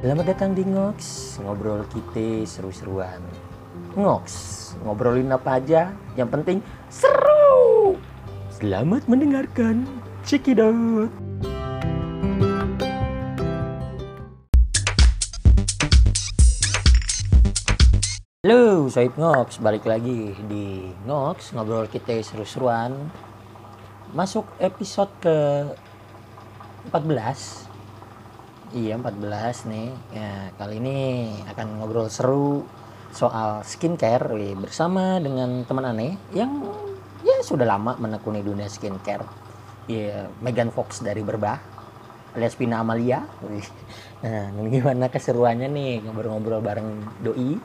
Selamat datang di Ngox, ngobrol kita seru-seruan. Ngox, ngobrolin apa aja, yang penting seru. Selamat mendengarkan, out. Halo, Soib Ngox, balik lagi di Ngox, ngobrol kita seru-seruan. Masuk episode ke 14 Iya 14 nih ya, Kali ini akan ngobrol seru soal skincare wih, bersama dengan teman aneh yang ya sudah lama menekuni dunia skincare. Ya, Megan Fox dari Berbah alias Pina Amalia. Wih. Nah, gimana keseruannya nih ngobrol-ngobrol bareng doi?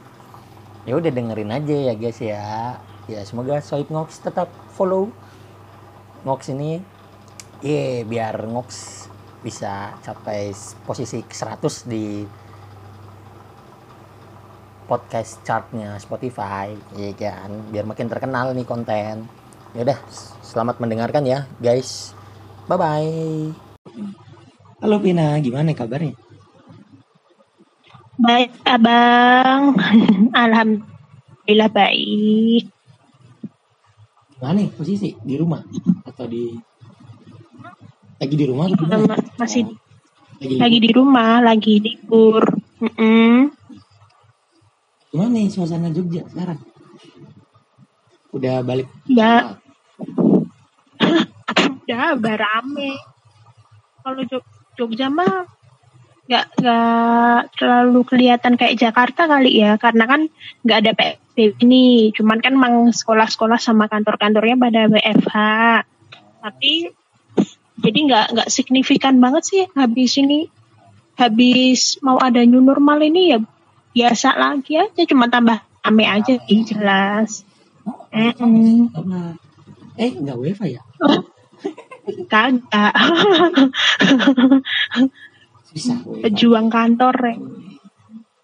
Ya udah dengerin aja ya guys ya. Ya semoga Soib Ngox tetap follow Ngox ini. Iya, biar Ngox bisa capai posisi 100 di podcast chartnya Spotify ya kan? Biar makin terkenal nih konten. Ya udah selamat mendengarkan ya guys. Bye bye halo Pina gimana kabarnya? Baik, Abang. Alhamdulillah baik. gimana nih posisi? Di rumah atau di lagi di rumah di mana? Ma- Masih lagi, lagi di rumah, lagi libur. Mm-mm. gimana nih suasana Jogja sekarang udah balik Ya, udah rame. Kalau Jog- Jogja mah nggak nggak terlalu kelihatan kayak Jakarta kali ya, karena kan nggak ada PSBB ini. Cuman kan emang sekolah-sekolah sama kantor-kantornya pada WFH. Tapi jadi nggak nggak signifikan banget sih habis ini. Habis mau ada new normal ini ya biasa lagi aja cuma tambah rame aja sih jelas. Apa? eh nggak wifi ya? Kagak. Pejuang kantor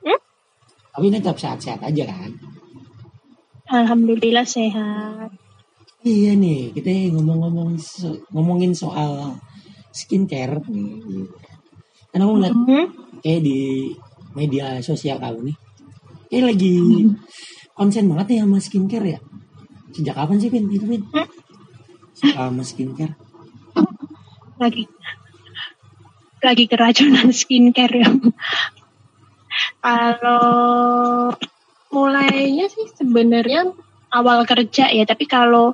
ya. tapi ini tetap sehat-sehat aja kan? Alhamdulillah sehat iya nih kita ngomong-ngomong so- ngomongin soal skincare. Nih kan aku ngeliat Mhm. kayak di media sosial kamu nih kayak lagi konsen banget nih sama skincare ya? Sejak kapan sih Pin itu Pin suka sama skincare. Lagi lagi keracunan skincare ya. Kalau mulainya sih sebenarnya awal kerja ya tapi kalau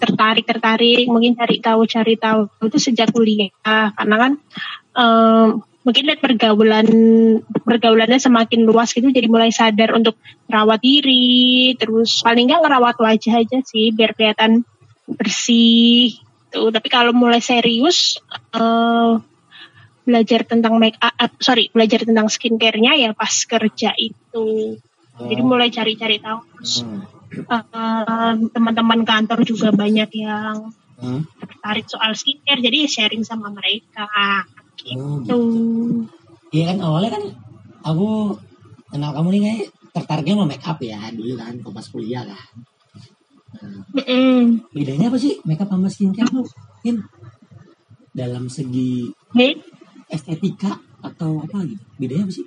tertarik tertarik mungkin cari tahu cari tahu itu sejak kuliah. Karena kan em, mungkin lihat pergaulan pergaulannya semakin luas gitu jadi mulai sadar untuk merawat diri. Terus paling nggak ngerawat wajah aja sih biar kelihatan bersih tuh tapi kalau mulai serius eh, belajar tentang make up eh, sorry belajar tentang skincare-nya ya pas kerja itu. Jadi mulai cari-cari tahu. Terus Hmm. Eh, teman-teman kantor juga banyak yang Hmm. tertarik soal skincare jadi sharing sama mereka Oh, gitu. Iya kan awalnya kan aku kenal kamu nih kayak tertariknya sama make up ya dulu kan pas kuliah kan. Nah, Mm-mm. bedanya apa sih make up sama skincare tuh? Pin? Dalam segi Baik. estetika atau apa gitu? Bedanya apa sih?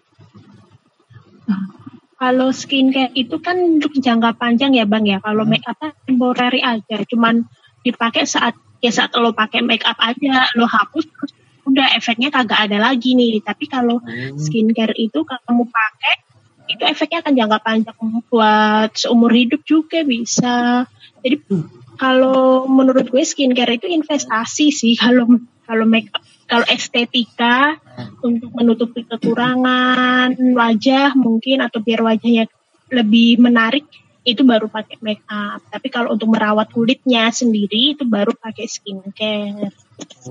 Kalau skincare itu kan untuk jangka panjang ya bang ya. Kalau Hmm. make up kan temporary aja, cuman dipakai saat ya saat lo pakai make up aja, lo hapus terus udah efeknya kagak ada lagi nih. Tapi kalau Hmm. skincare itu kalau kamu pakai itu efeknya akan jangka panjang buat seumur hidup juga bisa. Jadi Hmm. kalau menurut gue skincare itu investasi sih kalau kalau make up kalau estetika untuk menutupi kekurangan wajah mungkin atau biar wajahnya lebih menarik itu baru pakai make up. Tapi kalau untuk merawat kulitnya sendiri itu baru pakai skincare.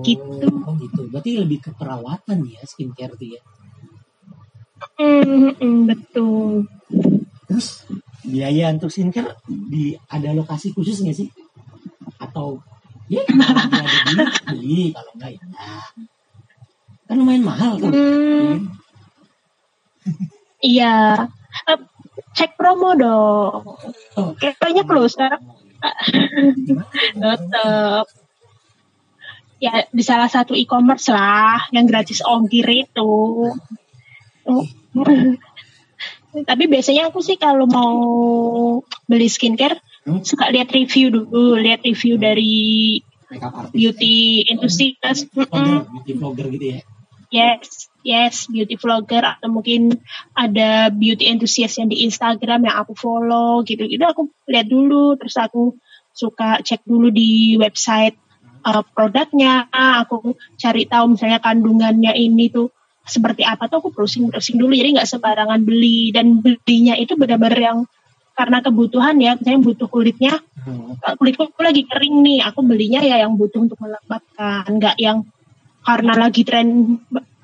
Gitu. Oh, gitu. Berarti lebih ke perawatan ya skincare tuh ya. Hmm, hmm, betul. Terus biaya untuk skincare di ada lokasi khusus nggak sih? Atau ya kalau nggak ada duit beli kalau enggak ya. Kan lumayan mahal tuh. Hmm, iya. Eh, cek promo dong. Oh. Kayaknya close sekarang. Tetap. Ya di salah satu e-commerce lah yang gratis ongkir itu. Oh. Tapi biasanya aku sih kalau mau beli skincare Hmm? suka lihat review dulu, lihat review dari Makeup artist. beauty enthusiast. Vlogger, Mm-mm. beauty vlogger gitu ya. Yes, yes, beauty vlogger atau mungkin ada beauty enthusiast yang di Instagram yang aku follow gitu-gitu aku lihat dulu terus aku suka cek dulu di website uh, produknya, aku cari tahu misalnya kandungannya ini tuh seperti apa tuh aku browsing browsing dulu jadi nggak sembarangan beli dan belinya itu benar-benar yang karena kebutuhan ya misalnya butuh kulitnya Hmm. kulitku lagi kering nih aku belinya ya yang butuh untuk melembabkan nggak yang karena lagi tren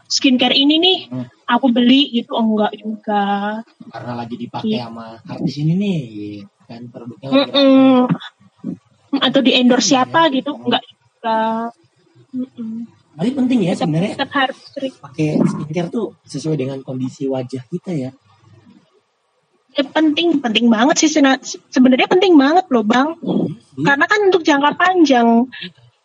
skincare ini nih Hmm. aku beli gitu oh, enggak juga Karena lagi dipakai Iya. sama artis ini nih, kan produknya lagi Mm-mm. atau di endorse Iya. siapa gitu enggak juga Mm-mm. Tapi penting ya sebenarnya pakai skincare tuh sesuai dengan kondisi wajah kita ya. Ya, penting penting banget sih sebenarnya penting banget loh bang. Karena kan untuk jangka panjang.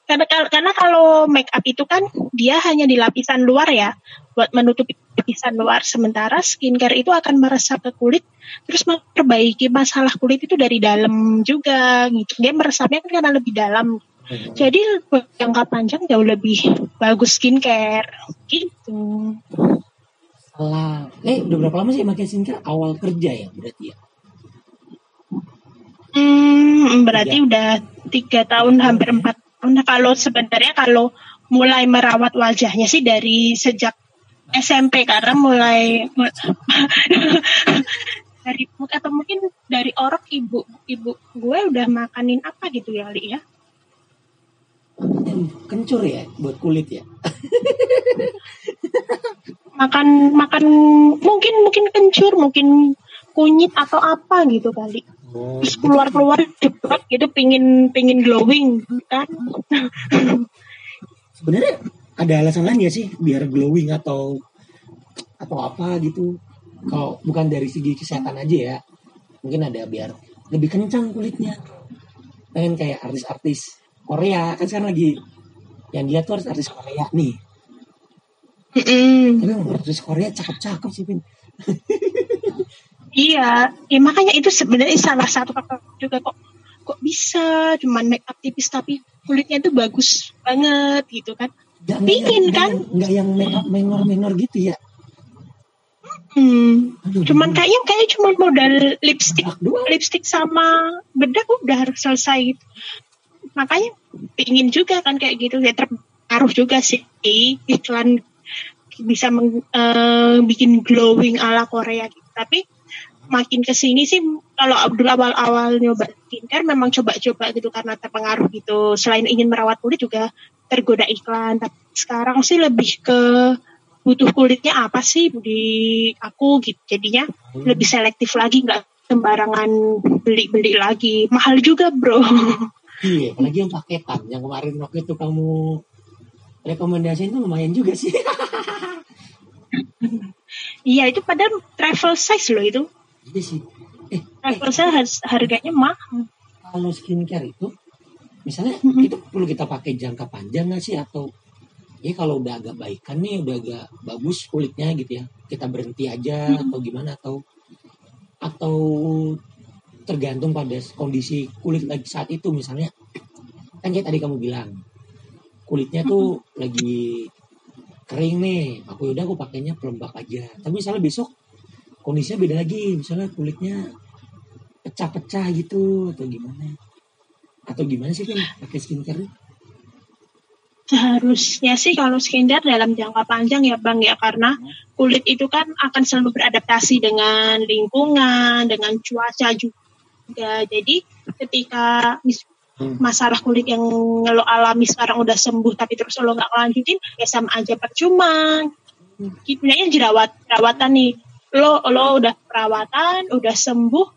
Karena karena kalau make up itu kan dia hanya di lapisan luar ya. Buat menutupi lapisan luar. Sementara skincare itu akan meresap ke kulit terus memperbaiki masalah kulit itu dari dalam juga gitu. Dia meresapnya kan karena lebih dalam. Jadi jangka panjang jauh lebih bagus skincare. Gitu Salah. Eh, udah berapa lama sih pakai skincare? Awal kerja ya berarti ya. Hmm, berarti udah tiga tahun hampir empat tahun. Nah, kalau sebenarnya kalau mulai merawat wajahnya sih dari sejak SMP karena mulai dari atau mungkin dari orok ibu ibu gue udah makanin apa gitu ya Li ya kencur ya buat kulit ya. makan makan mungkin mungkin kencur mungkin kunyit atau apa gitu kali Oh, terus keluar keluar cepet gitu pingin pingin glowing kan sebenarnya ada alasan lain ya sih biar glowing atau atau apa gitu. Kalau bukan dari segi kesehatan aja ya. Mungkin ada biar lebih kencang kulitnya. Pengen kayak artis-artis Korea kan sekarang lagi yang dia tuh harus artis Korea nih. Mm-mm. Tapi emang artis Korea cakep-cakep sih Pin. Iya, ya makanya itu sebenarnya salah satu faktor juga kok kok bisa cuman make up tipis tapi kulitnya tuh bagus banget gitu kan. Nggak- Pingin, kan? nggak- Nggak yang make up menor-menor gitu ya. Hmm. Aduh, Cuman kayaknya kayaknya cuma modal lipstick lipstick sama bedak udah harus selesai gitu. Makanya pingin juga kan kayak gitu ya terpengaruh juga sih iklan bisa meng- eh, bikin glowing ala Korea gitu. Tapi makin ke sini sih kalau Abdul awal-awal nyoba skincare memang coba-coba gitu karena terpengaruh gitu. Selain ingin merawat kulit juga tergoda iklan. Tapi sekarang sih lebih ke butuh kulitnya apa sih di aku gitu. Jadinya lebih selektif lagi nggak sembarangan beli-beli lagi. Mahal juga bro. Iya, apalagi yang paketan. Yang kemarin waktu itu kamu rekomendasiin tuh lumayan juga sih. Iya itu padahal travel size loh itu. Iya sih. Eh, Travel size har- harganya mahal. kalau skincare itu, misalnya Mhm. itu perlu kita pakai jangka panjang nggak sih atau ya kalau udah agak baikan nih, udah agak bagus kulitnya gitu ya, kita berhenti aja Mhm. atau gimana atau atau tergantung pada kondisi kulit lagi saat itu misalnya kan kayak tadi kamu bilang kulitnya tuh lagi kering nih. Aku udah aku pakainya pelembab aja. Tapi misalnya besok kondisinya beda lagi. Misalnya kulitnya pecah-pecah gitu atau gimana? Atau gimana sih kan pakai skincare Seharusnya sih kalau skincare dalam jangka panjang ya Bang ya. Karena kulit itu kan akan selalu beradaptasi dengan lingkungan, dengan cuaca juga. Jadi ketika mis- Hmm. Masalah kulit yang lo alami sekarang udah sembuh tapi terus lo nggak lanjutin ya sama aja percuma. Sebenarnya jerawat perawatan nih. Lo lo udah perawatan udah sembuh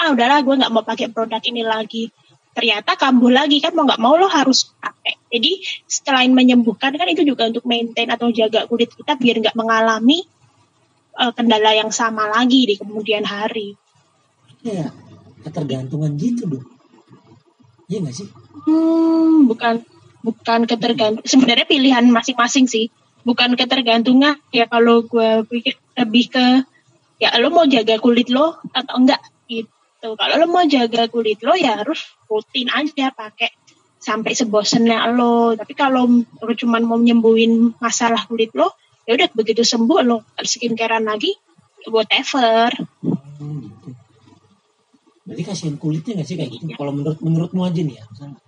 ah udahlah gue nggak mau pakai produk ini lagi. Ternyata kambuh lagi kan mau nggak mau lo harus pakai. Jadi selain menyembuhkan kan itu juga untuk maintain atau jaga kulit kita biar nggak mengalami eh, kendala yang sama lagi di kemudian hari. Ya ketergantungan gitu dong iya nggak sih? Hmm, bukan bukan ketergantungan. Sebenarnya pilihan masing-masing sih. Bukan ketergantungan. Ya kalau gue pikir lebih ke ya lo mau jaga kulit lo atau enggak gitu. Kalau lo mau jaga kulit lo ya harus rutin aja pakai sampai sebosennya lo. Tapi kalau lo cuma mau nyembuhin masalah kulit lo ya udah begitu sembuh lo skincarean lagi whatever. Hmm, gitu. Berarti kasihan kulitnya nggak sih kayak gitu? Kalau menurut menurutmu aja nih ya, misalnya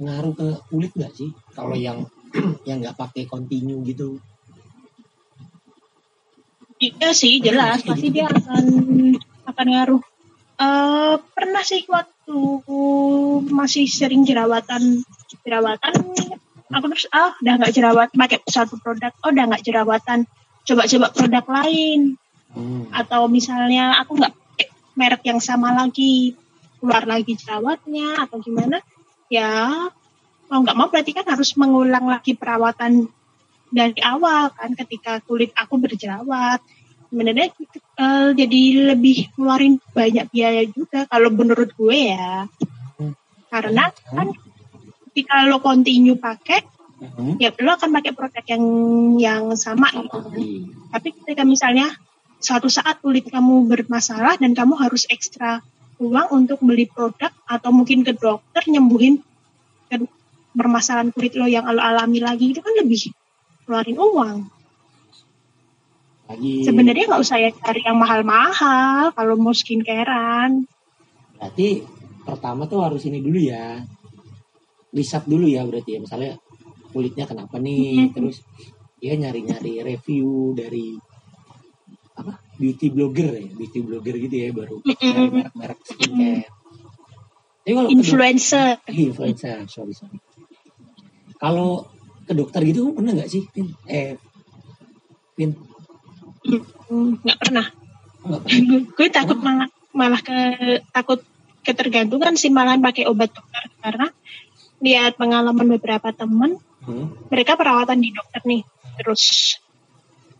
pengaruh ke kulit nggak sih? Kalau yang yang nggak pakai continue gitu, Iya sih jelas Kayak pasti gitu. dia akan akan ngaruh. Eh pernah sih waktu masih sering jerawatan jerawatan aku terus ah udah nggak jerawat pakai satu produk oh udah nggak jerawatan coba-coba produk lain hmm. atau misalnya aku nggak merek yang sama lagi keluar lagi jerawatnya atau gimana ya mau nggak mau berarti kan harus mengulang lagi perawatan dari awal kan ketika kulit aku berjerawat. Sebenarnya eh, jadi lebih ngeluarin banyak biaya juga kalau menurut gue ya. Karena kan ketika lo continue pakai Hmm. ya lo akan pakai produk yang yang sama. Gitu kan. Tapi ketika misalnya suatu saat kulit kamu bermasalah dan kamu harus ekstra uang untuk beli produk atau mungkin ke dokter nyembuhin ke permasalahan kulit lo yang lo alami lagi itu kan lebih keluarin uang. Lagi Sebenarnya nggak usah ya cari yang mahal-mahal kalau mau skincarean. berarti pertama tuh harus ini dulu ya, riset dulu ya berarti ya. Misalnya kulitnya kenapa nih, Mhm. terus dia nyari-nyari review dari apa beauty blogger ya, beauty blogger gitu ya baru merek-merek skincare. Tapi kalau Influencer. Eh, influencer, sorry sorry. Kalau ke dokter gitu kamu pernah nggak sih, Pin? Eh, Pin, nggak pernah. nggak pernah. gue takut malah malah ke takut ketergantungan sih malahan pakai obat dokter karena lihat pengalaman beberapa temen Hmm. mereka perawatan di dokter nih terus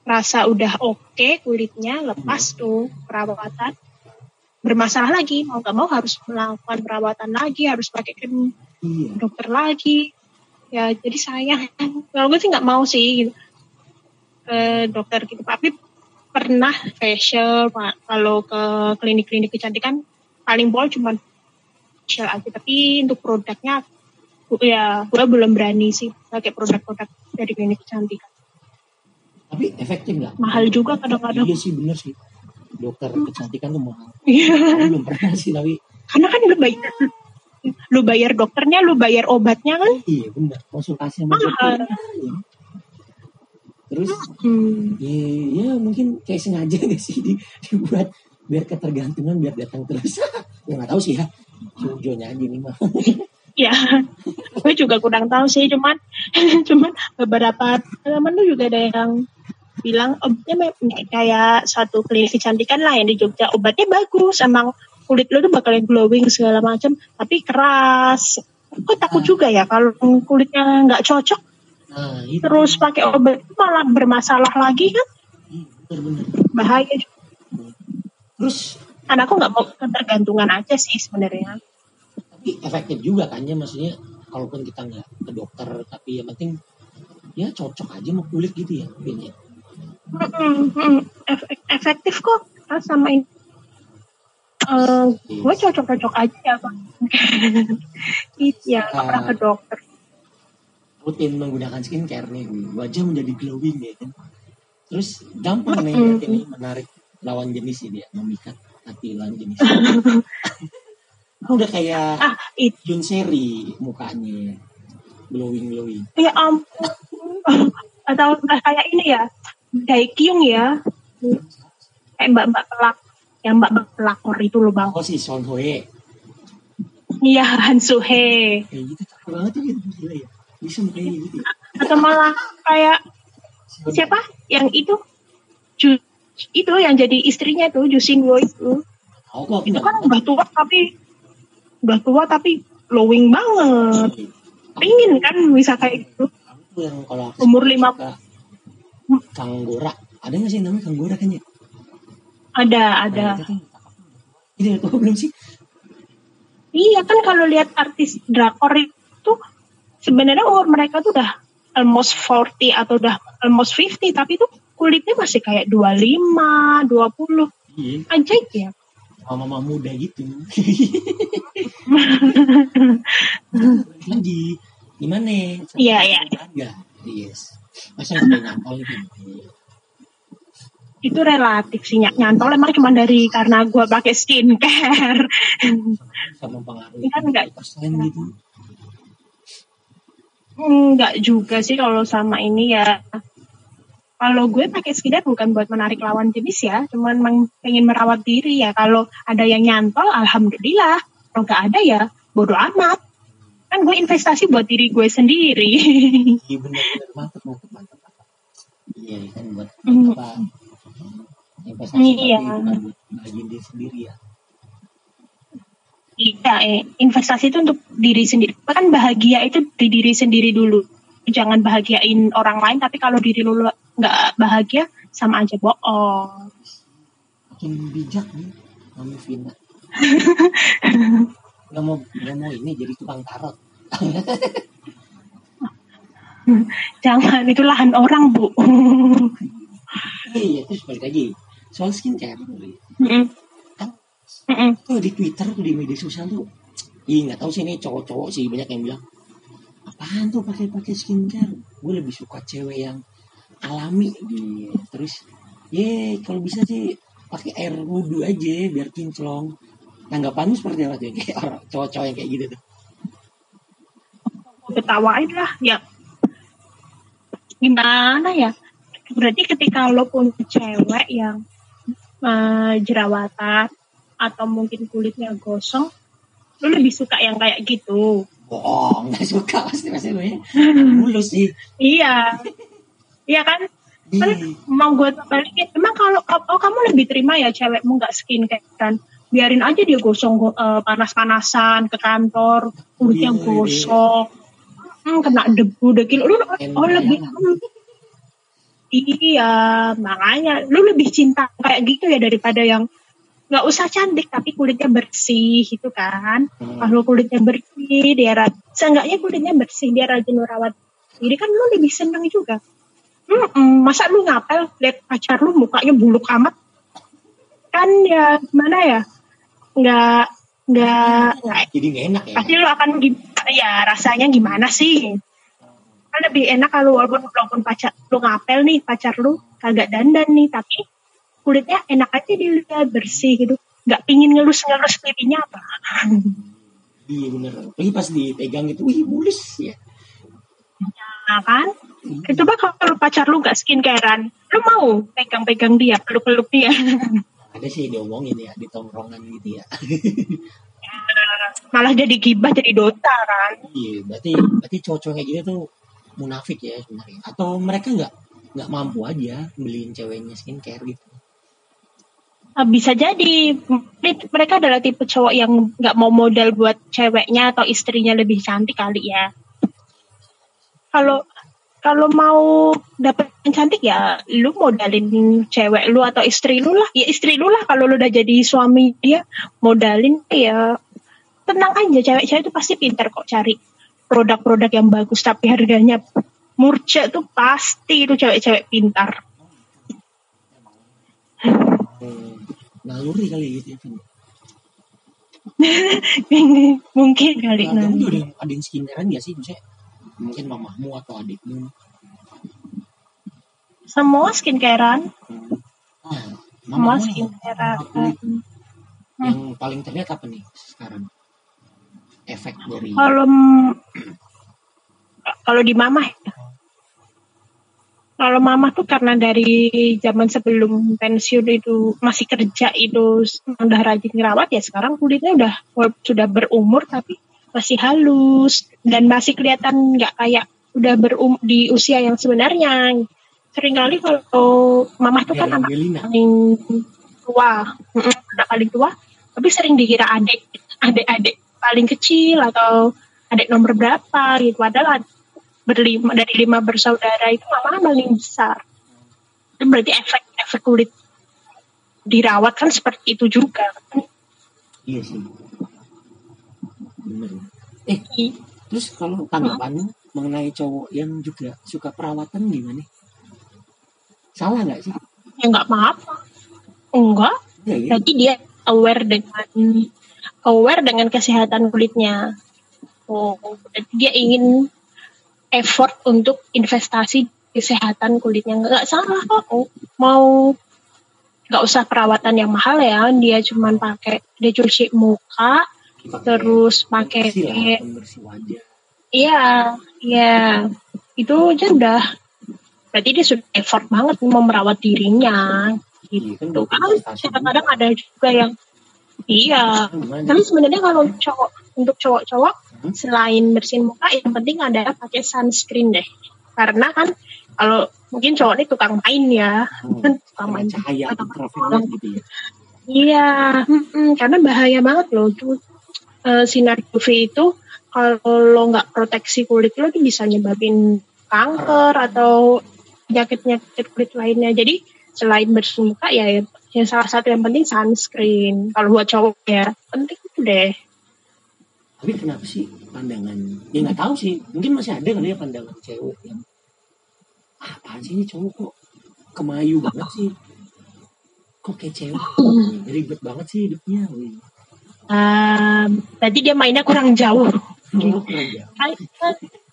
rasa udah oke kulitnya lepas tuh perawatan. Bermasalah lagi mau nggak mau harus melakukan perawatan lagi harus pakai krim Iya. dokter lagi. Ya jadi sayang. Kalau gue sih nggak mau sih gitu. ke dokter gitu. Tapi pernah facial kalau ke klinik-klinik kecantikan paling bol cuma facial aja. Tapi untuk produknya ya gue belum berani sih pakai produk-produk dari klinik kecantikan Tapi efektif nggak? mahal juga kadang-kadang Iya sih bener sih. Dokter kecantikan tuh mahal. Iya. Belum pernah sih tapi karena kan lu bayar lu bayar dokternya lu bayar obatnya kan iya bener. Konsultasi sama dokter. mahal Iya. Terus hmm. ya, ya mungkin kayak sengaja nggak sih di, dibuat biar ketergantungan biar datang terus. ya nggak tahu sih ya. Jojonya aja nih mah. Ya, gue juga kurang tahu sih, cuman cuman beberapa teman tuh juga ada yang bilang obatnya kayak satu klinik kecantikan lah yang di Jogja obatnya bagus, emang kulit lo tuh bakalan glowing segala macam, tapi keras. Gue takut juga ya kalau kulitnya nggak cocok, Nah itu. terus pakai obat malah bermasalah lagi kan, bener-bener. bahaya. Terus aku nggak mau ketergantungan aja sih sebenarnya. Tapi efektif juga kan ya maksudnya kalaupun kita nggak ke dokter tapi yang penting ya cocok aja sama kulit gitu ya ya. Mm. Ef- efektif kok sama ini. Eh, gue cocok-cocok aja ya bang. Itu ya, nggak pernah ke dokter. rutin menggunakan skincare nih wajah menjadi glowing ya kan terus gampang nih nih menarik lawan jenis ini ya memikat hati lawan jenis udah kayak Ah, itu Yun Seri mukanya glowing glowing ya ampun. Atau eh, kayak ini ya, Daekyung ya. Kayak mbak-mbak pelak, yang mbak-mbak pelakor itu loh bang. oh si Son Hoe Iya, Han Suhe. kayak gitu cakep banget tuh gitu gila ya bisa mukanya gitu ya. Atau malah kayak siapa? Yang itu, Ju, itu yang jadi istrinya tuh, Jusin Wo itu. oh kok itu kan udah tua tapi udah tua tapi glowing banget. Pingin kan bisa kayak gitu Aku yang kalau aku Umur lima- Kanggora. Ada nggak sih namanya Kanggora kan ya ada ada. Tuh ini tahu belum sih? Iya kan kalau lihat artis drakor itu sebenarnya umur mereka tuh udah almost 40 atau udah almost 50 tapi itu kulitnya masih kayak 25, 20 Iya, ajaib ya. Mama muda gitu. Lagi gimana? Iya, iya. Ada. Yes. Masa udah nyantol. Iya. Itu relatif sih ny- nyantol emang cuma dari karena gua pakai skincare. Sama pengaruh Kan enggak. persen gitu. Enggak juga sih kalau sama ini ya. Kalau gue pakai skincare bukan buat menarik lawan jenis ya, cuman pengen merawat diri ya. Kalau ada yang nyantol, alhamdulillah. Kalau nggak ada ya, bodoh amat. Kan gue investasi buat diri gue sendiri. Iya benar-benar mantap mantap mantap. mantap. Iya kan buat Hmm. apa? Investasi Iya. bukan buat diri sendiri ya. Iya, eh, investasi itu untuk diri sendiri. Kan bahagia itu di diri sendiri dulu. Jangan bahagiain orang lain, tapi kalau diri lu nggak bahagia, sama aja bohong. Makin bijak nih, Mami Vina. Gak mau gak mau ini jadi tukang tarot. Jangan, itu lahan orang, Bu. Iya, terus balik lagi soal skincare. Mm-mm. Mm-mm. Tuh di Twitter tuh di media sosial tuh, ih nggak tahu sih ini cowok-cowok sih banyak yang bilang apaan tuh pakai pakai skincare. Gue lebih suka cewek yang alami. Gitu. Terus, ye kalau bisa sih pakai air wudhu aja biar kinclong. Tanggapanmu seperti apa tuh kayak orang cowok-cowok yang kayak gitu tuh? ketawain lah ya gimana ya berarti ketika lo punya cewek yang eh, jerawatan atau mungkin kulitnya gosong lo lebih suka yang kayak gitu Bohong, nggak suka pasti pasti gue mulus sih. iya. Iya kan? Kan Ih, mau gue balikin. Emang kalau oh kamu lebih terima ya cewekmu nggak skincare kan biarin aja dia gosong go- eh, panas-panasan ke kantor kulitnya Iya, iya. gosong. Hmm, kena debu dekil. Lu oh lebih iya makanya. Lu lebih cinta kayak gitu ya daripada yang nggak usah cantik tapi kulitnya bersih gitu kan. Hmm. kalau kulitnya bersih dia rajin seenggaknya kulitnya bersih dia rajin merawat diri kan lu lebih seneng juga. Mm-mm, masa lu ngapel lihat pacar lu mukanya buluk amat? Kan ya gimana ya? Nggak nggak nggak jadi nggak enak ya. pasti lu akan ya rasanya gimana sih? Kan lebih enak kalau walaupun walaupun pacar lu ngapel nih pacar lu kagak dandan nih tapi kulitnya enak aja dilihat bersih gitu nggak pingin ngelus-ngelus pipinya apa Iya bener. Lagi pas dipegang gitu, wih mulus ya. nah kan coba kalau pacar lu nggak skincarean lu mau pegang-pegang dia peluk-peluk dia Ada sih diomongin ya di tongkrongan gitu ya. malah jadi gibah jadi dosa kan Iya, berarti berarti cowok-cowok kayak gitu tuh munafik ya sebenarnya. Atau mereka nggak nggak mampu aja beliin ceweknya skincare gitu. Ah, bisa jadi. Mereka adalah tipe cowok yang nggak mau modal buat ceweknya atau istrinya lebih cantik kali ya. Kalau kalau mau dapet yang cantik ya lu modalin cewek lu atau istri lu lah. Ya istri lu lah kalau lu udah jadi suami dia modalin ya tenang aja cewek-cewek itu pasti pinter kok cari produk-produk yang bagus tapi harganya murca tuh pasti itu cewek-cewek pintar. Hmm, naluri kali gitu ya. Vin. mungkin kali nah. juga ada yang ada yang skincarean nggak sih? Maksudnya mungkin mamahmu atau adikmu. semua skincarean Ah, semua mamamu yang- skincarean kulit yang paling terlihat apa nih sekarang? Efek dari kalau kalau di mama ya kalau mama tuh karena dari zaman sebelum pensiun itu masih kerja itu udah rajin ngerawat ya sekarang kulitnya udah sudah berumur tapi masih halus dan masih kelihatan nggak kayak udah berum di usia yang sebenarnya sering kali kalau mama tuh kan anak Angelina. paling tua anak paling tua tapi sering dikira adik adik-adik paling kecil atau adik nomor berapa gitu padahal ad- berlima dari lima bersaudara itu mama paling besar itu berarti efek efek kulit dirawat kan seperti itu juga kan Iya sih. Bener. Eh, terus kalau tanggapanmu mengenai cowok yang juga suka perawatan gimana? Salah nggak sih? ya nggak apa-apa enggak Ya. Jadi dia aware dengan aware dengan kesehatan kulitnya. Oh, jadi dia ingin effort untuk investasi kesehatan kulitnya. Nggak salah kok. Mau nggak usah perawatan yang mahal ya, dia cuman pakai dia cuci muka, Pakai terus pakai iya, iya. Itu aja udah. Berarti dia sudah effort banget mau merawat dirinya. Iya kan gitu. kan kadang-kadang ada juga yang iya. Gimana? tapi sebenarnya kalau cowok untuk cowok-cowok? Selain bersihin muka yang penting adalah pakai sunscreen deh. Karena kan kalau mungkin cowok ini tukang main ya. Hmm, kan tukang main. Cahaya gitu ya. iya mm-mm, karena bahaya banget loh. Tuh eh, sinar UV itu kalau nggak proteksi kulit lo tuh bisa nyebabin kanker atau penyakit-penyakit kulit lainnya. Jadi selain bersihin muka ya yang salah satu yang penting sunscreen. Kalau buat cowok ya penting itu deh Tapi kenapa sih pandangan? Ya nggak tahu sih. Mungkin masih ada kali ya pandangan cewek yang "Ah, apaan sih ini cowok kok kemayu banget sih? Kok kayak cewek? Ribet banget sih hidupnya. Um, berarti dia mainnya kurang jauh. Oh, keren ya.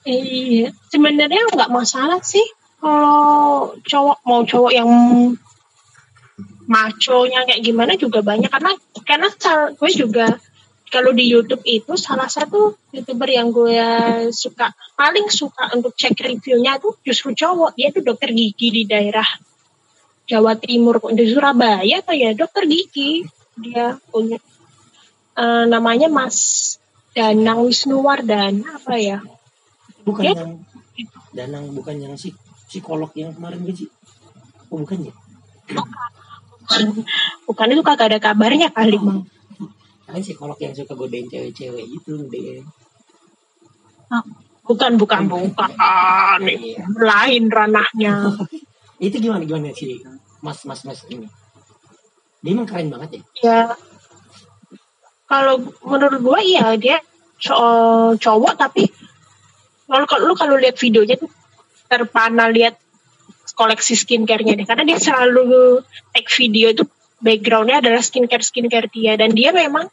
Iya, sebenarnya nggak masalah sih kalau cowok mau cowok yang maconya kayak gimana juga banyak karena karena gue juga kalau di YouTube itu salah satu youtuber yang gue suka paling suka untuk cek reviewnya tuh justru cowok dia tuh dokter gigi di daerah Jawa Timur di Surabaya atau ya dokter gigi dia punya eh, namanya Mas Danang Wisnuwardana apa ya Bukan Ya. yang Danang bukan yang si psikolog yang kemarin gaji. Oh bukan ya? bukan itu kagak ada kabarnya kali bang Kan psikolog yang suka godain cewek-cewek gitu deh. bukan bukan bukan Iya. lain ranahnya Itu gimana gimana sih mas mas mas ini? Dia emang keren banget ya. ya kalau menurut gua iya dia co- cowok tapi kalau kalau lu kalau lihat videonya tuh terpana lihat koleksi skincare-nya deh karena dia selalu take video itu backgroundnya adalah skincare skincare dia dan dia memang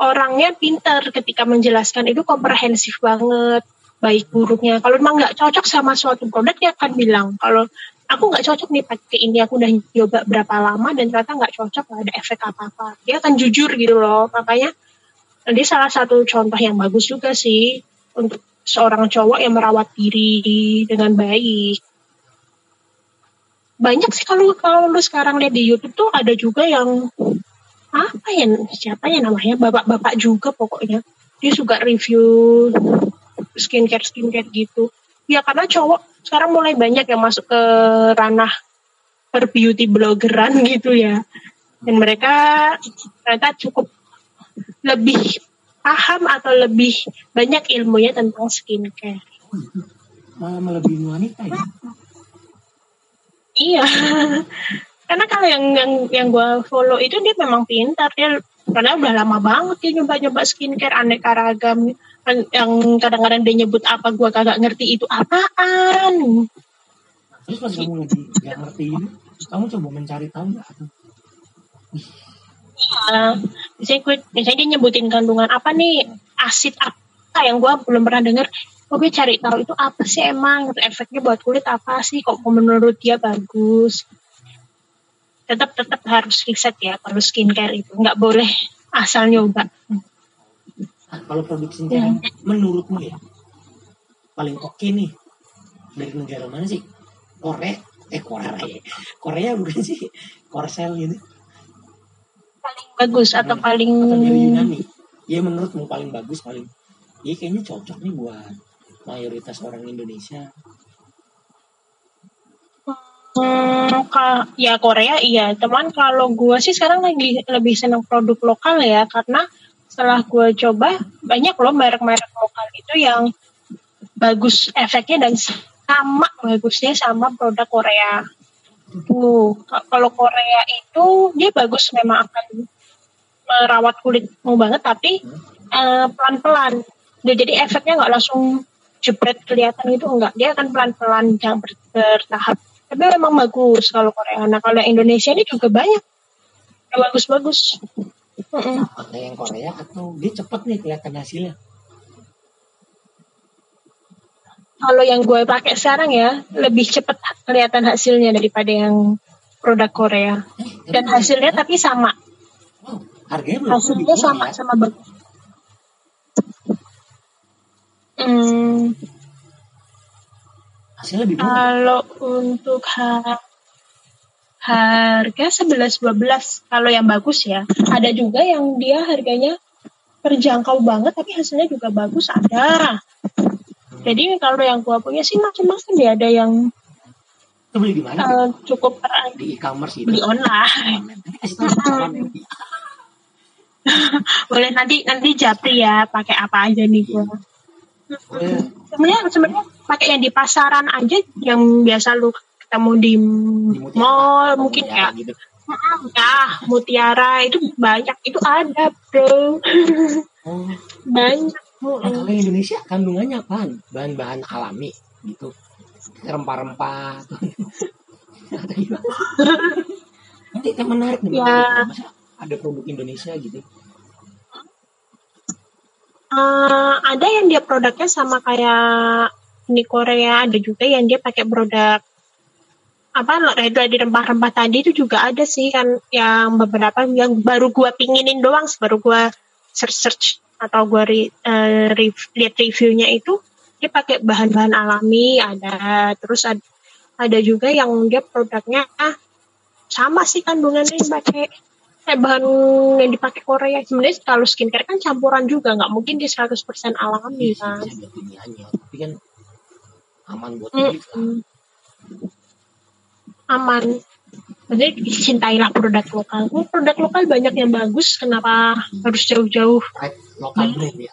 orangnya pinter ketika menjelaskan itu komprehensif banget baik buruknya. Kalau memang nggak cocok sama suatu produk dia akan bilang kalau aku nggak cocok nih pakai ini aku udah nyoba berapa lama dan ternyata nggak cocok nggak ada efek apa apa dia akan jujur gitu loh. Makanya dia salah satu contoh yang bagus juga sih untuk seorang cowok yang merawat diri dengan baik. Banyak sih kalau kalau lu sekarang lihat di YouTube tuh ada juga yang apa ya siapa ya namanya? Bapak-bapak juga pokoknya. Dia suka review skincare skincare gitu. Ya karena cowok sekarang mulai banyak yang masuk ke ranah per beauty blogeran gitu ya. Dan mereka ternyata cukup lebih paham atau lebih banyak ilmunya tentang skincare. Malah melebihi wanita ya. Iya. Karena kalau yang yang yang gue follow itu dia memang pintar dia karena udah lama banget dia nyoba-nyoba skincare aneka ragam Kan yang kadang-kadang dia nyebut apa gue kagak ngerti itu apaan. Terus pas kamu lagi nggak ngerti kamu coba mencari tahu nggak? Iya. Misalnya gue misalnya dia nyebutin kandungan apa nih asid apa yang gue belum pernah dengar. Oh, gue cari tahu itu apa sih emang efeknya buat kulit apa sih kok menurut dia bagus. Tetap tetap harus riset ya kalau skincare itu nggak boleh asal nyoba. Ah, kalau produk skincare yang menurutmu ya paling oke nih dari negara mana sih? Korea? Eh Korea ya? Korea bukan sih? Korsel gitu? paling bagus atau paling Atau dari Yunani? Ya menurutmu paling bagus paling? Ya kayaknya cocok nih buat mayoritas orang Indonesia. Hmm, ya Korea iya. Teman kalau gue sih sekarang lagi lebih senang produk lokal ya. Karena setelah gue coba banyak loh merek-merek lokal itu yang bagus efeknya dan sama bagusnya sama produk Korea. Tuh ka- kalau Korea itu dia bagus memang akan merawat kulitmu banget tapi eh, pelan-pelan. Dia jadi efeknya nggak langsung jebret kelihatan itu enggak dia akan pelan-pelan ber- bertahap Tapi memang bagus kalau Korea. Nah kalau yang Indonesia ini juga banyak yang bagus-bagus. Mm-mm. Mana yang Korea atau dia cepet nih kelihatan hasilnya? Kalau yang gue pakai sekarang ya lebih cepat kelihatan hasilnya daripada yang produk Korea. Eh, Dan hasilnya tapi sama. wow, harganya belum Hasilnya sama ya. sama bagus. Hmm, Hasilnya lebih murah. kalau untuk ha- harga 11-12 kalau yang bagus ya. Ada juga yang dia harganya terjangkau banget tapi hasilnya juga bagus ada. Jadi kalau yang gua punya sih macam-macam ya. Ada yang Itu beli di mana? eh, cukup di e-commerce gitu. beli online. Nanti. Boleh nanti nanti japri ya pakai apa aja nih gua. Sebenarnya sebenarnya pakai yang di pasaran aja yang biasa lu ketemu di Di Mutiara, mall mungkin Mutiara ya. gitu. Ya, mutiara itu banyak itu ada, Bro. Oh, banyak. nah, kalau yang Indonesia kandungannya apaan? Bahan-bahan alami gitu. Rempah-rempah. Nanti kan menarik nih. Ya. Ada produk Indonesia gitu. Eh, ada yang dia produknya sama kayak ini Korea, ada juga yang dia pakai produk apa di rempah-rempah tadi itu juga ada sih kan yang beberapa yang baru gua pinginin doang baru gua search search atau gua re, eh, rev- lihat reviewnya itu dia pakai bahan-bahan alami ada terus ada, ada juga yang dia produknya ah, sama sih kandungannya pakai kayak bahan yang dipakai Korea sebenarnya kalau skincare kan campuran juga nggak mungkin dia 100% alami Bisa, kan kimianya. Tapi kan aman buat lah. Mm-mm. aman jadi cintailah produk lokal Oh, produk lokal banyak yang bagus kenapa harus jauh-jauh lokal brand ya.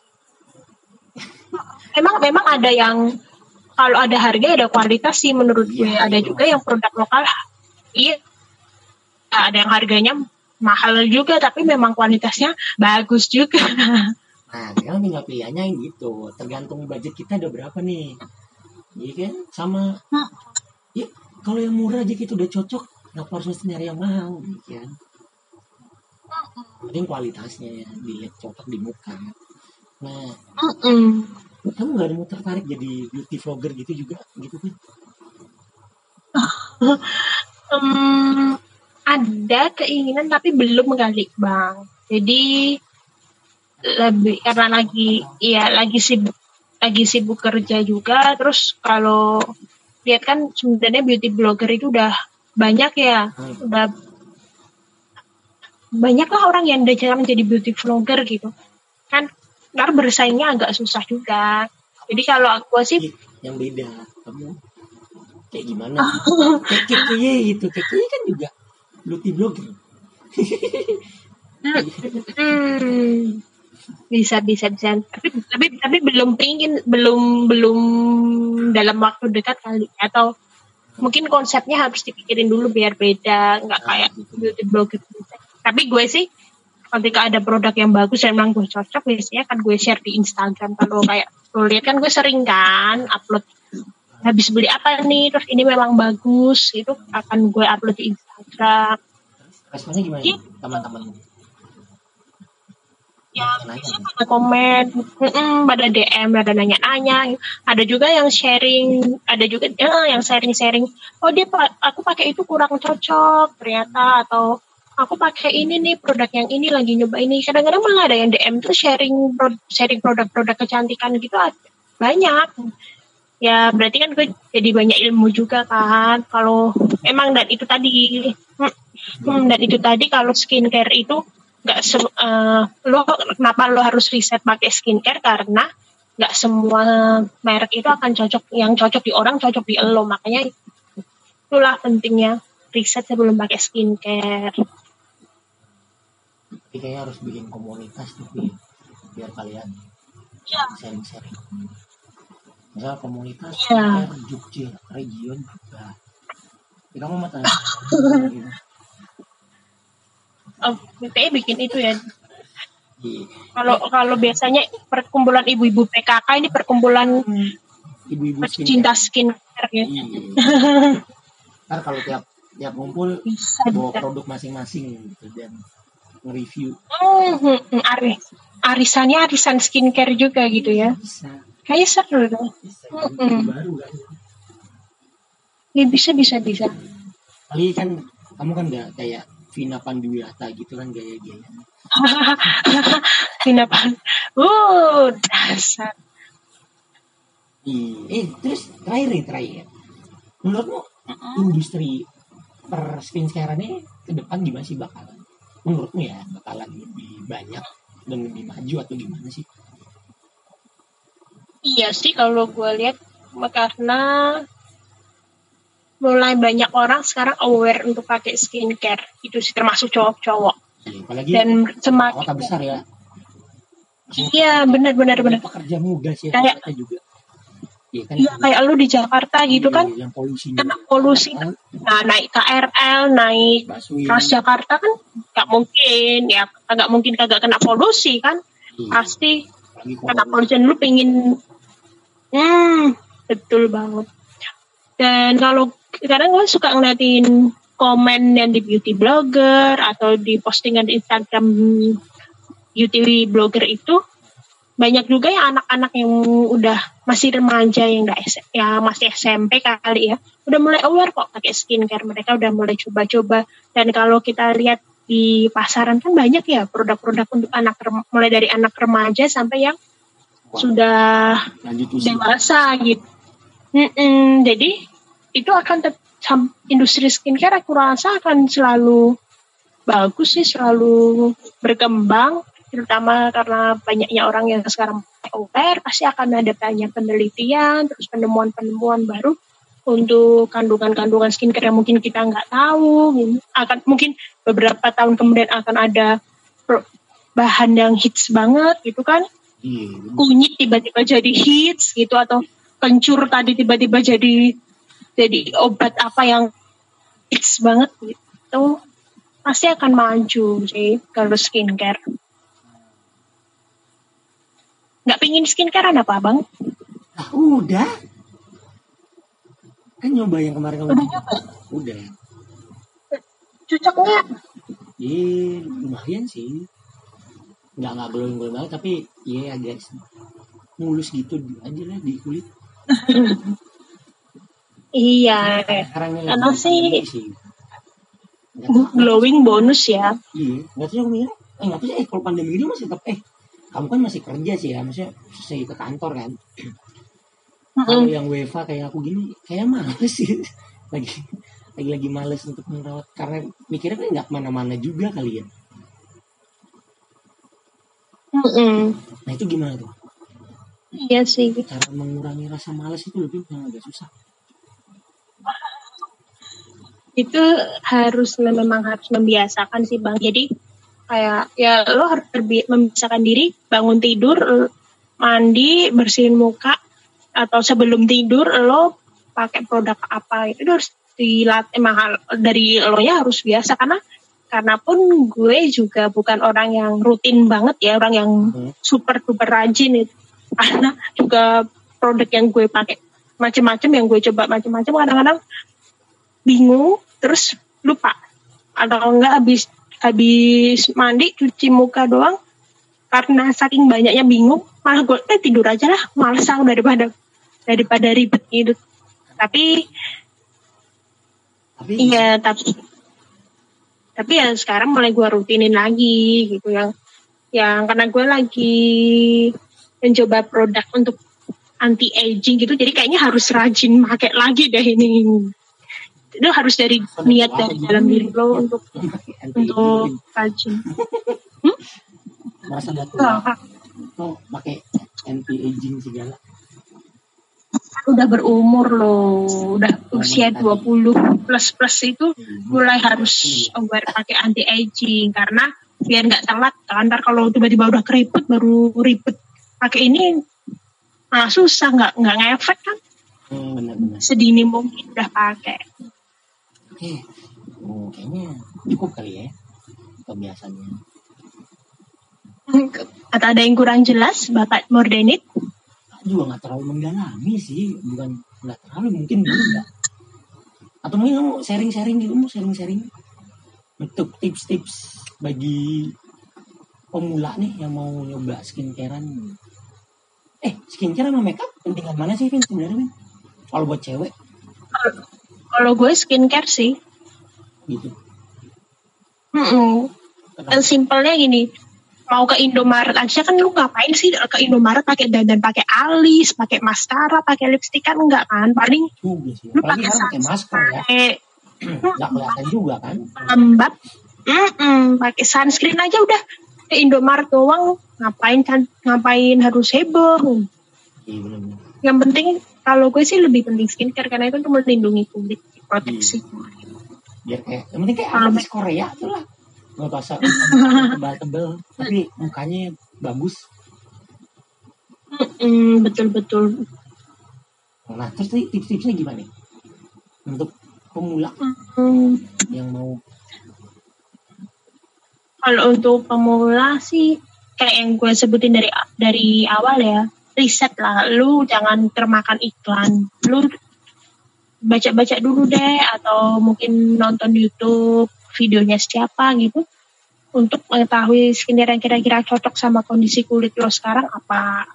memang memang ada yang kalau ada harga ada kualitas sih menurut gue Iya, ada iya. juga yang produk lokal iya ada yang harganya mahal juga tapi memang kualitasnya bagus juga Nah, sekarang tinggal pilihannya yang gitu. Tergantung budget kita ada berapa nih. Iya kan? Sama Hmm. ya kalau yang murah aja kita udah cocok, kenapa harus mesti nyari yang mahal, gitu kan? Penting kualitasnya ya, dilihat cocok di muka. Nah, Mm-mm. kamu gak ada mau tertarik jadi beauty vlogger gitu juga, gitu kan? Em, ada keinginan tapi belum kali bang. Jadi lebih karena lagi ya lagi sibuk lagi sibuk kerja juga terus kalau lihat kan sebenarnya beauty blogger itu udah banyak ya Hmm. udah banyak lah orang yang udah jarang jadi beauty vlogger gitu. Kan ntar bersaingnya agak susah juga. Jadi kalau aku sih Ih, yang beda, kamu kayak gimana? kayak gitu, keke kan juga beauty blogger. Hmm, bisa bisa bisa. Tapi tapi tapi belum pingin belum belum dalam waktu dekat kali. Atau mungkin konsepnya harus dipikirin dulu biar beda nggak kayak beauty blogger. Tapi gue sih ketika ada produk yang bagus dan memang gue cocok biasanya kan gue share di Instagram. Kalau kayak lo lihat kan gue sering kan upload habis beli apa nih terus ini memang bagus itu akan gue upload di Instagram Responnya gimana Iya. teman-teman? ya biasanya pada komen mm-mm, pada DM ada nanya-nanya. Ada juga yang sharing ada juga eh, yang sharing-sharing. Oh dia aku pakai itu kurang cocok ternyata atau aku pakai ini nih produk yang ini lagi nyoba ini. Kadang-kadang malah ada yang DM tuh sharing sharing produk-produk kecantikan gitu ada- banyak ya berarti kan gue jadi banyak ilmu juga kan. Kalau emang dan itu tadi hmm, hmm, dan itu tadi kalau skincare itu nggak eh, lo kenapa lo harus riset pakai skincare? Karena nggak semua merek itu akan cocok yang cocok di orang cocok di lo. Makanya itulah pentingnya riset sebelum pakai skincare. Tapi kayaknya harus bikin komunitas tuh biar kalian ya sharing-sharing. Misal komunitas Iya. ya. Jogja, region juga. Ya, kamu mau tanya? Oh, BPE bikin itu ya Iya. kalau kalau biasanya perkumpulan ibu-ibu PKK ini perkumpulan Ibu-ibu pecinta skincare ya Iya. ntar kalau tiap tiap ngumpul bisa bawa bisa produk masing-masing gitu dan nge-review Hmm, hmm, hmm, aris arisannya arisan skincare juga gitu ya bisa kayak seru tuh. Jadi baru kan. Ya bisa bisa bisa. Kali kan kamu kan nggak kayak Vina Panduwirata gitu kan gaya-gaya kenapa uh dasar. Iya. eh terus terakhir nih terakhir. Menurutmu industri per skincare ini ke depan gimana sih bakalan? Menurutmu ya bakalan lebih banyak dan lebih maju atau gimana sih Iya sih kalau gue lihat karena mulai banyak orang sekarang aware untuk pakai skincare. Itu sih termasuk cowok-cowok. Iya, apalagi dan kota semakin besar ya. Iya benar-benar benar pekerja muda sih Kayak- ternyata juga. Iya kan? Iya kayak lu di Jakarta gitu kan. Iya, yang polusinya kena polusi. Nah naik KRL naik Transjakarta kan nggak mungkin ya. Nggak mungkin kagak kena polusi kan. Iya, pasti kena kota polusi. Lu pengen hmm betul banget dan kalau kadang gue suka ngeliatin komen yang di beauty blogger atau di postingan di Instagram beauty blogger itu banyak juga yang anak-anak yang udah masih remaja yang S- ya masih SMP kali ya udah mulai aware kok pakai skincare mereka udah mulai coba-coba dan kalau kita lihat di pasaran kan banyak ya produk-produk untuk anak mulai dari anak remaja sampai yang. Sudah lanjut usia dewasa gitu. Mm-mm, jadi itu akan tet- sam- industri skincare aku rasa akan selalu bagus sih, selalu berkembang, terutama karena banyaknya orang yang sekarang aware, pasti akan ada banyak penelitian, terus penemuan-penemuan baru untuk kandungan-kandungan skincare yang mungkin kita nggak tahu, akan mungkin beberapa tahun kemudian akan ada bahan yang hits banget gitu kan iya. Kunyit tiba-tiba jadi hits gitu atau kencur tadi tiba-tiba jadi jadi obat apa yang hits banget gitu. Pasti akan maju sih kalau skincare. Nggak pingin skincare apa bang? Ah udah. Kan nyoba yang kemarin kamu Udah nyoba? udah. Cocok nggak? Iya, lumayan sih. Nggak nggak glowing glowing banget, tapi iya agak mulus gitu aja lah di kulit. iya Karena sih- sih. Glowing bonus ya Iya, nggak tahu mikirnya. Eh nggak tahu eh kalau pandemi ini masih tetap eh kamu kan masih kerja sih ya, maksudnya selesai ke kantor kan. Kalau yang WFA kayak aku gini, kayak males sih. Lagi lagi lagi males untuk merawat karena mikirnya kan nggak ke mana-mana juga kali ya. Mm-mm. Nah itu gimana tuh? iya sih Cara mengurangi rasa males itu lebih yang agak susah. itu harus memang harus membiasakan sih bang jadi kayak ya lo harus membiasakan diri bangun tidur mandi bersihin muka atau sebelum tidur lo pakai produk apa itu harus dilatih mahal dari lo nya harus biasa karena karena pun gue juga bukan orang yang rutin banget ya orang yang Hmm. super duper rajin itu. Karena juga produk yang gue pakai macam-macam yang gue coba macam-macam kadang-kadang bingung terus lupa. Atau enggak habis habis mandi cuci muka doang karena saking banyaknya bingung malah gue eh tidur aja lah malas daripada daripada ribet gitu tapi Tapi iya tapi tapi ya sekarang mulai gue rutinin lagi gitu yang yang karena gue lagi mencoba produk untuk anti aging gitu jadi kayaknya harus rajin pakai lagi deh ini. Itu harus dari niat dari dalam diri lo untuk untuk rajin. Merasa udah tua Wah, tuh pakai anti aging segala udah berumur loh. Udah usia 20 plus plus itu mulai harus aware pakai anti aging karena biar nggak telat kan. Ntar kalau tiba-tiba udah keriput baru ribet. Pakai ini nah susah nggak nggak ngefek kan. Hmm, benar-benar. Sedini mungkin udah pakai. Oke. Oh, kayaknya cukup kali ya kebiasaannya atau ada yang kurang jelas bapak Mordenit juga nggak terlalu mendalami sih. Bukan nggak terlalu mungkin dulu nggak. Atau mungkin kamu sharing-sharing gitu mau sharing-sharing. Untuk tips-tips bagi pemula nih yang mau nyoba skincarean. Eh skincare sama makeup pentingan mana sih Vin sebenarnya Vin? Kalau buat cewek? Kalau gue skincare sih. gitu. Mm-mm. Dan simpelnya gini, mau ke Indomaret aja kan lu ngapain sih ke Indomaret pakai dandan pakai alis, pakai maskara, pakai lipstick kan enggak kan? Paling juga sih. lu pakai masker ya. Pakai nggak kelihatan juga kan? Lembab, Mm-mm, pakai sunscreen aja udah. Ke Indomaret doang. Ngapain kan? Ngapain harus heboh? iya benar Yang penting kalau gue sih lebih penting skincare karena itu untuk melindungi kulit, proteksi. biar kayak yang penting kayak artis Korea tuh lah nggak pasang tebal-tebal tapi mukanya bagus Mm, betul-betul. nah terus nih tips-tipsnya gimana nih untuk pemula Hmm. yang mau Kalau untuk pemula sih kayak yang gue sebutin dari dari awal ya, riset lah. Lu jangan termakan iklan. Lu baca-baca dulu deh atau mungkin nonton YouTube videonya siapa gitu untuk mengetahui skincare yang kira-kira cocok sama kondisi kulit lo sekarang apa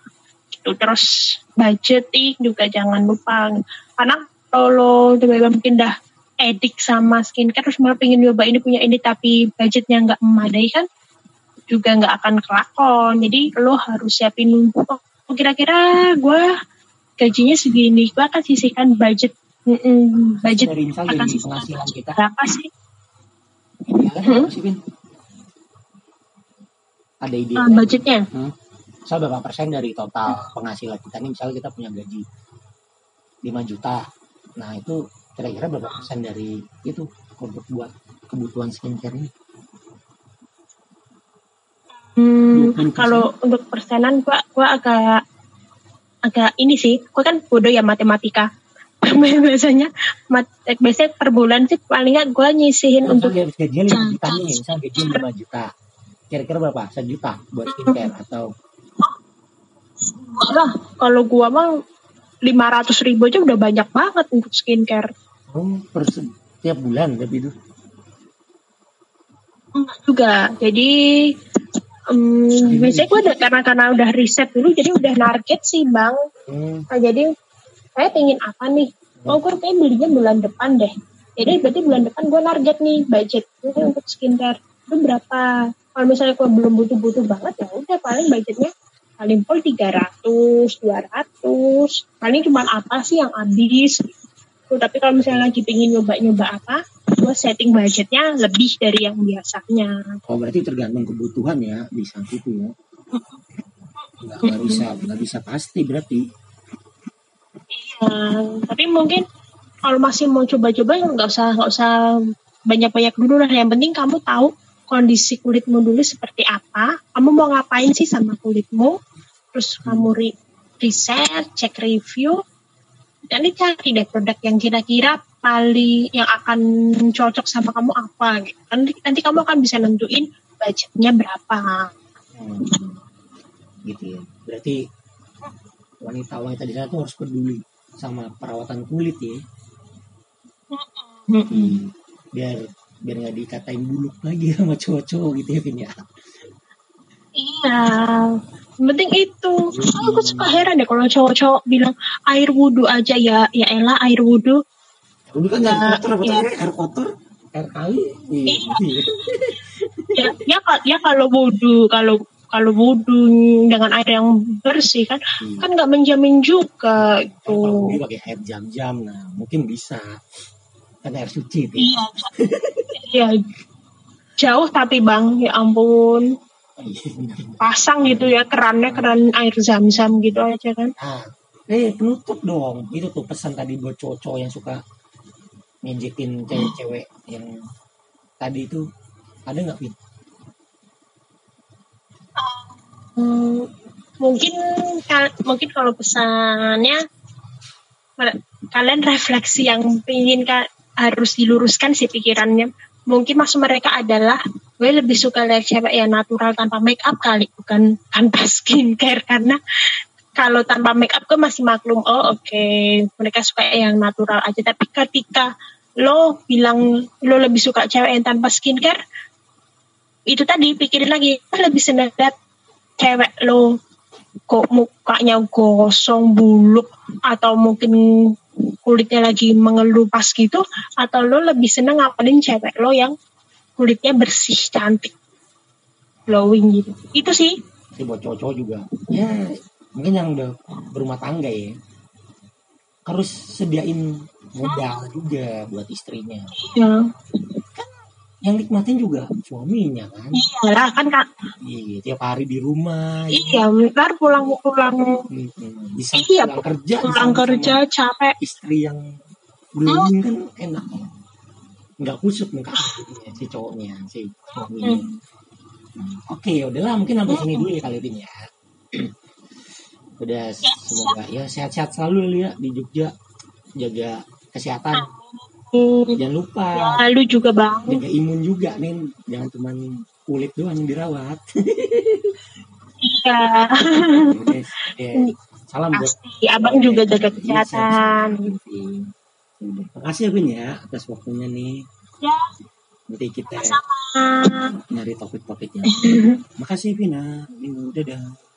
gitu. Terus budgeting juga jangan lupa. Karena kalau lo tiba-tiba mungkin dah edik sama skincare terus malah pengen nyoba ini punya ini tapi budgetnya nggak memadai kan juga nggak akan kelakon. Jadi lo harus siapin oh, kira-kira gue gajinya segini gue akan sisihkan budget. Mm-mm, budget dari misal akan sisihkan kita. Berapa sih idealnya Hmm? sih Vin? ada ide uh, budgetnya misal berapa persen dari total penghasilan kita nih misalnya kita punya gaji 5 juta nah itu kira-kira berapa persen dari itu untuk buat kebutuhan skincare ini Hmm, 20%. kalau untuk persenan gua gua agak agak ini sih, gua kan bodoh ya matematika. biasanya mat, eh, biasanya per bulan sih paling nggak gua nyisihin Nah, untuk gajinya 5 juta nih misal gajinya 5 juta kira-kira berapa? 1 juta buat skincare atau lah kalau gua mah 500 ribu aja udah banyak banget untuk skincare. oh, per setiap bulan tapi itu Enggak juga. Jadi em, biasanya gua udah karena karena udah riset dulu jadi udah target sih bang. hmm, Nah, jadi saya pengen apa nih? Oh, gue pengen belinya bulan depan deh. Jadi berarti bulan depan gue target nih budget gue untuk skincare itu berapa? Kalau misalnya gue belum butuh-butuh banget ya udah paling budgetnya paling pol 300, 200. Paling cuma apa sih yang habis? Tuh, tapi kalau misalnya lagi pengen nyoba-nyoba apa, gue setting budgetnya lebih dari yang biasanya. oh berarti tergantung kebutuhan ya di saat itu ya nggak nggak bisa nggak bisa pasti berarti Nah, tapi mungkin kalau masih mau coba-coba nggak usah nggak usah banyak-banyak dulu lah. Yang penting kamu tahu kondisi kulitmu dulu seperti apa. Kamu mau ngapain sih sama kulitmu? Terus kamu ri- riset, cek review, dan cari deh produk yang kira-kira paling yang akan cocok sama kamu apa. Gitu. Nanti, nanti kamu akan bisa nentuin budgetnya berapa. Hmm, gitu ya berarti wanita-wanita di sana tuh harus peduli sama perawatan kulit ya Hmm, biar biar nggak dikatain buluk lagi sama cowok-cowok gitu ya Vin ya Iya, penting itu. Oh, aku suka heran deh kalau cowok-cowok bilang air wudhu aja ya, ya elah air wudhu. dulu kan Ya, air kotor apa iya. tuh? air kotor air kali iya. Ya, ya, ka- ya kalau wudhu, kalau kalau wudhu dengan air yang bersih kan, Hmm. kan nggak menjamin juga kalau itu. dia pakai air jam-jam nah mungkin bisa kan air suci itu Iya, iya. Jauh tapi bang, ya ampun. Pasang gitu ya kerannya keran air zam-zam gitu aja kan. Nah, eh penutup dong. Itu tuh pesan tadi buat cowok-cowok yang suka ngejekin cewek-cewek yang tadi itu ada nggak Vin? Hmm, mungkin mungkin kalau pesannya kalian refleksi yang ingin harus diluruskan sih pikirannya. Mungkin maksud mereka adalah gue lebih suka lihat cewek yang natural tanpa make up kali bukan tanpa skincare. Karena kalau tanpa make up gue masih maklum oh oke mereka suka yang natural aja. Tapi ketika lo bilang lo lebih suka cewek yang tanpa skincare itu tadi pikirin lagi lebih seneng liat cewek lo kok mukanya gosong buluk atau mungkin kulitnya lagi mengelupas gitu atau lo lebih seneng ngapalin cewek lo yang kulitnya bersih cantik glowing gitu. Itu sih. Sih buat cowok-cowok juga. Ya mungkin yang udah berumah tangga ya. Harus sediain modal juga buat istrinya. Ya yang nikmatin juga suaminya kan? Iyalah kan kak. Iya tiap hari di rumah. Ya. iya ntar pulang pulang. Mm-mm. Di saat Iya, pulang kerja pulang kerja capek. istri yang glowing kan enak. Nggak kusut muka jadinya, si cowoknya si suaminya. Oke ya udahlah mungkin sampai sini dulu ya kali ini ya. Udah semoga ya sehat-sehat selalu lu ya di Jogja. Jaga kesehatan jangan lupa. Ya, lu juga bang jaga imun juga nih jangan cuma kulit doang yang dirawat. Iya. Salam buat abang juga jaga kesehatan. Makasih ya Bin ya atas waktunya nih. ya. Nanti kita sama nyari topik-topiknya. Makasih Vina. Minggu dadah.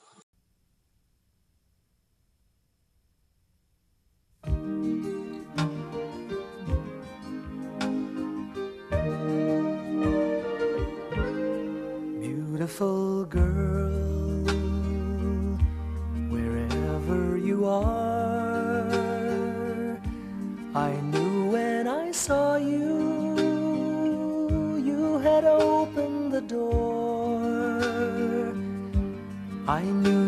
Beautiful girl, wherever you are, I knew when I saw you, you had opened the door. I knew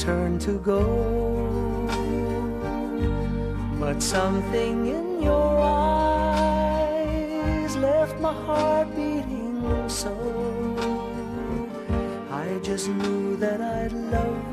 turned to go. But something in your eyes left my heart beating so. I just knew that I'd love